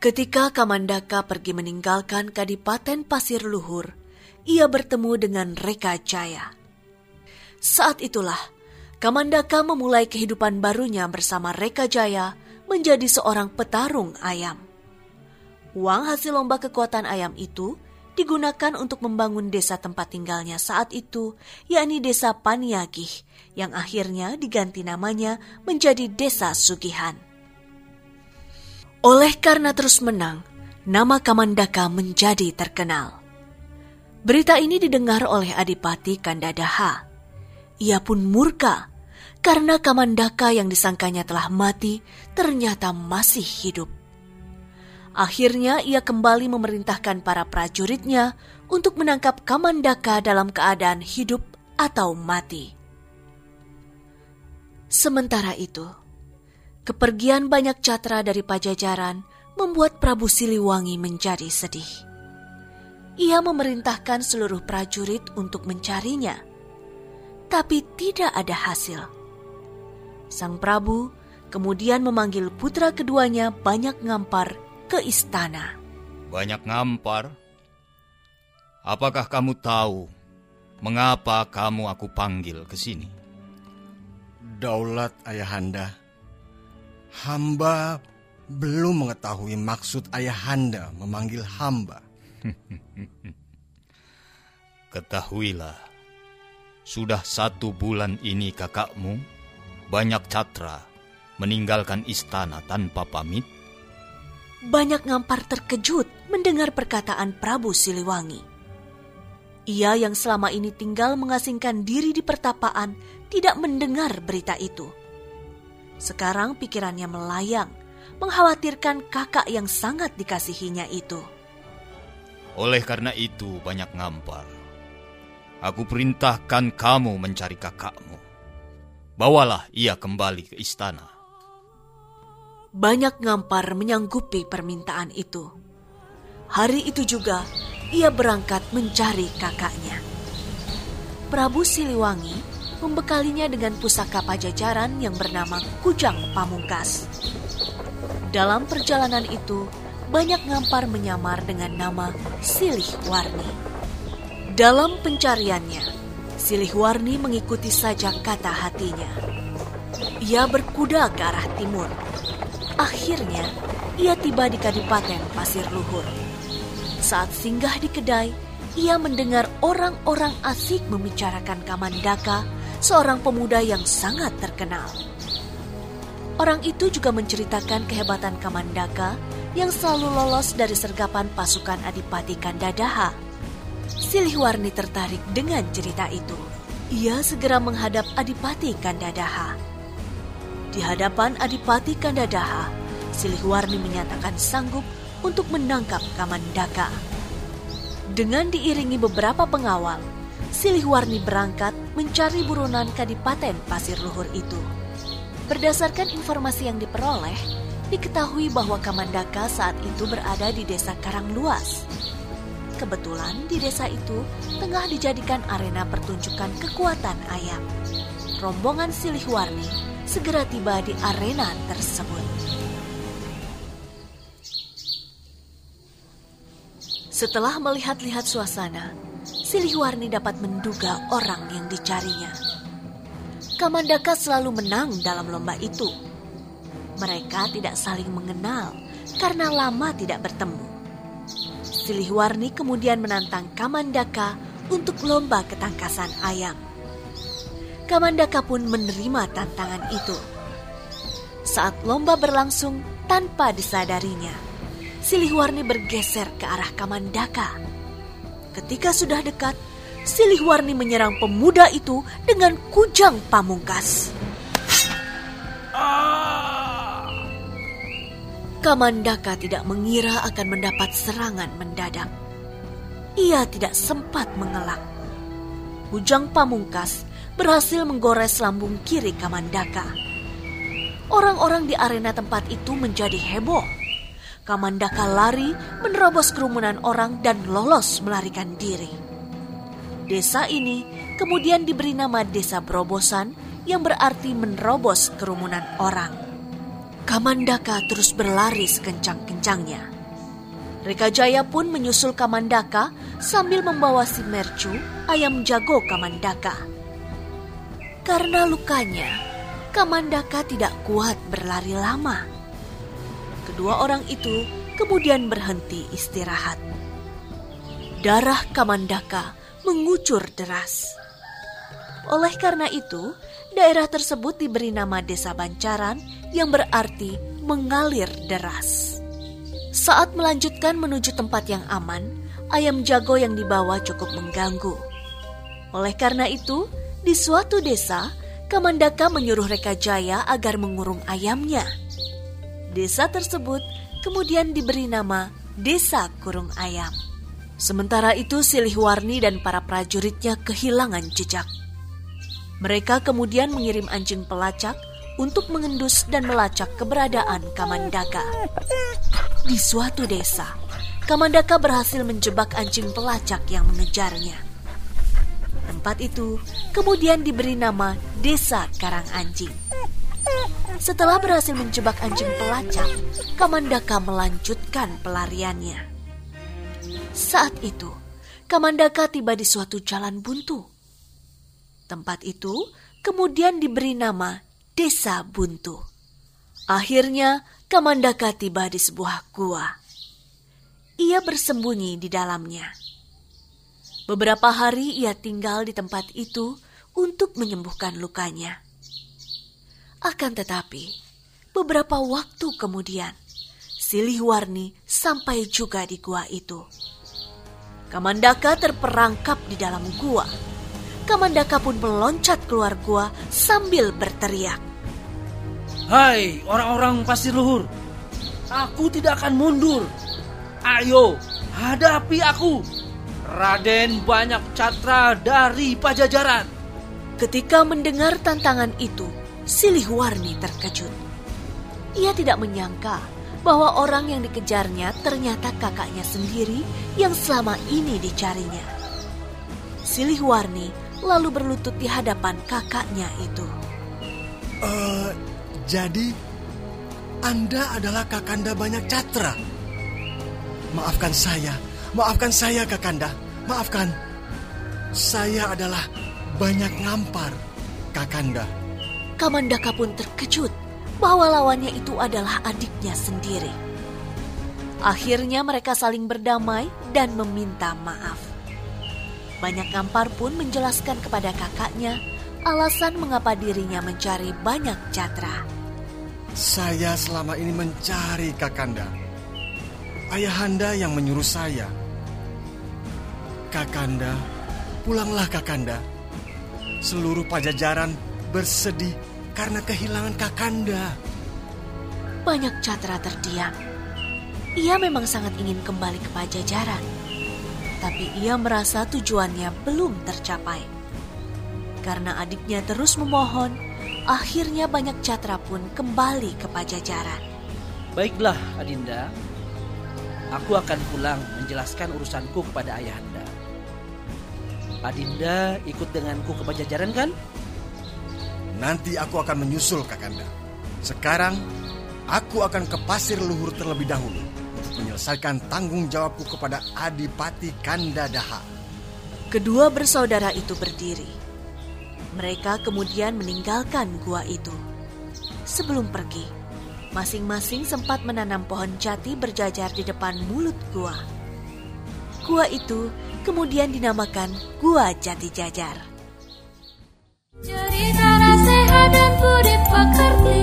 Ketika Kamandaka pergi meninggalkan Kadipaten Pasir Luhur, ia bertemu dengan Reka Jaya. Saat itulah, Kamandaka memulai kehidupan barunya bersama Reka Jaya menjadi seorang petarung ayam. Uang hasil lomba kekuatan ayam itu digunakan untuk membangun desa tempat tinggalnya saat itu, yakni Desa Paniagih, yang akhirnya diganti namanya menjadi Desa Sugihan. Oleh karena terus menang, nama Kamandaka menjadi terkenal. Berita ini didengar oleh Adipati Kandadaha. Ia pun murka karena Kamandaka yang disangkanya telah mati ternyata masih hidup. Akhirnya ia kembali memerintahkan para prajuritnya untuk menangkap Kamandaka dalam keadaan hidup atau mati. Sementara itu, kepergian banyak catra dari Pajajaran membuat Prabu Siliwangi menjadi sedih. Ia memerintahkan seluruh prajurit untuk mencarinya, tapi tidak ada hasil. Sang Prabu kemudian memanggil putra keduanya banyak ngampar ke istana. Banyak ngampar? Apakah kamu tahu mengapa kamu aku panggil ke sini? Daulat Ayahanda, hamba belum mengetahui maksud Ayahanda memanggil hamba. Ketahuilah, sudah satu bulan ini kakakmu, banyak catra, meninggalkan istana tanpa pamit banyak ngampar terkejut mendengar perkataan Prabu Siliwangi. Ia yang selama ini tinggal mengasingkan diri di pertapaan tidak mendengar berita itu. Sekarang pikirannya melayang, mengkhawatirkan kakak yang sangat dikasihinya itu. Oleh karena itu banyak ngampar. Aku perintahkan kamu mencari kakakmu. Bawalah ia kembali ke istana banyak ngampar menyanggupi permintaan itu. Hari itu juga ia berangkat mencari kakaknya. Prabu Siliwangi membekalinya dengan pusaka pajajaran yang bernama Kujang Pamungkas. Dalam perjalanan itu, banyak ngampar menyamar dengan nama Silih Warni. Dalam pencariannya, Silih Warni mengikuti saja kata hatinya. Ia berkuda ke arah timur, Akhirnya, ia tiba di Kadipaten Pasir Luhur. Saat singgah di kedai, ia mendengar orang-orang asik membicarakan Kamandaka, seorang pemuda yang sangat terkenal. Orang itu juga menceritakan kehebatan Kamandaka yang selalu lolos dari sergapan pasukan Adipati Kandadaha. Silihwarni tertarik dengan cerita itu. Ia segera menghadap Adipati Kandadaha. Di hadapan Adipati Kandadaha, Silihwarni menyatakan sanggup untuk menangkap Kamandaka. Dengan diiringi beberapa pengawal, Silihwarni berangkat mencari buronan Kadipaten Pasir Luhur itu. Berdasarkan informasi yang diperoleh, diketahui bahwa Kamandaka saat itu berada di desa Karangluas. Kebetulan di desa itu tengah dijadikan arena pertunjukan kekuatan ayam. Rombongan Silihwarni segera tiba di arena tersebut. Setelah melihat-lihat suasana, Siliwarni dapat menduga orang yang dicarinya. Kamandaka selalu menang dalam lomba itu. Mereka tidak saling mengenal karena lama tidak bertemu. Silihwarni kemudian menantang Kamandaka untuk lomba ketangkasan ayam. Kamandaka pun menerima tantangan itu. Saat lomba berlangsung tanpa disadarinya, Silihwarni bergeser ke arah Kamandaka. Ketika sudah dekat, Silihwarni menyerang pemuda itu dengan kujang pamungkas. Kamandaka tidak mengira akan mendapat serangan mendadak. Ia tidak sempat mengelak. Kujang pamungkas berhasil menggores lambung kiri Kamandaka. Orang-orang di arena tempat itu menjadi heboh. Kamandaka lari menerobos kerumunan orang dan lolos melarikan diri. Desa ini kemudian diberi nama Desa Berobosan yang berarti menerobos kerumunan orang. Kamandaka terus berlari sekencang-kencangnya. Reka Jaya pun menyusul Kamandaka sambil membawa si Mercu, ayam jago Kamandaka. Karena lukanya, Kamandaka tidak kuat berlari lama. Kedua orang itu kemudian berhenti istirahat. Darah Kamandaka mengucur deras. Oleh karena itu, daerah tersebut diberi nama Desa Bancaran yang berarti mengalir deras. Saat melanjutkan menuju tempat yang aman, ayam jago yang dibawa cukup mengganggu. Oleh karena itu, di suatu desa, Kamandaka menyuruh Reka Jaya agar mengurung ayamnya. Desa tersebut kemudian diberi nama Desa Kurung Ayam. Sementara itu Silihwarni dan para prajuritnya kehilangan jejak. Mereka kemudian mengirim anjing pelacak untuk mengendus dan melacak keberadaan Kamandaka. Di suatu desa, Kamandaka berhasil menjebak anjing pelacak yang mengejarnya. Tempat itu kemudian diberi nama Desa Karang Anjing. Setelah berhasil menjebak anjing pelacak, Kamandaka melanjutkan pelariannya. Saat itu, Kamandaka tiba di suatu jalan buntu. Tempat itu kemudian diberi nama Desa Buntu. Akhirnya, Kamandaka tiba di sebuah gua. Ia bersembunyi di dalamnya. Beberapa hari ia tinggal di tempat itu untuk menyembuhkan lukanya. Akan tetapi, beberapa waktu kemudian, Silihwarni sampai juga di gua itu. Kamandaka terperangkap di dalam gua. Kamandaka pun meloncat keluar gua sambil berteriak. Hai orang-orang pasir luhur, aku tidak akan mundur. Ayo, hadapi aku. Raden banyak catra dari pajajaran. Ketika mendengar tantangan itu, Silihwarni terkejut. Ia tidak menyangka bahwa orang yang dikejarnya ternyata kakaknya sendiri yang selama ini dicarinya. Silihwarni lalu berlutut di hadapan kakaknya itu. Eh, jadi Anda adalah Kakanda banyak catra. Maafkan saya, maafkan saya Kakanda, maafkan. Saya adalah banyak ngampar, Kakanda. Kamandaka pun terkejut bahwa lawannya itu adalah adiknya sendiri. Akhirnya mereka saling berdamai dan meminta maaf. Banyak Ngampar pun menjelaskan kepada kakaknya alasan mengapa dirinya mencari banyak catra. Saya selama ini mencari Kakanda. Ayahanda yang menyuruh saya. Kakanda, pulanglah Kakanda. Seluruh pajajaran bersedih karena kehilangan Kakanda. Banyak catra terdiam. Ia memang sangat ingin kembali ke pajajaran. Tapi ia merasa tujuannya belum tercapai. Karena adiknya terus memohon, akhirnya banyak catra pun kembali ke pajajaran. Baiklah, Adinda. Aku akan pulang menjelaskan urusanku kepada ayahanda. Adinda ikut denganku ke pajajaran kan? Nanti aku akan menyusul Kakanda. Sekarang, aku akan ke pasir luhur terlebih dahulu untuk menyelesaikan tanggung jawabku kepada Adipati Kandadaha. Kedua bersaudara itu berdiri. Mereka kemudian meninggalkan gua itu. Sebelum pergi, masing-masing sempat menanam pohon jati berjajar di depan mulut gua. Gua itu kemudian dinamakan Gua Jati Jajar. Cerita nasihat dan budi pekerti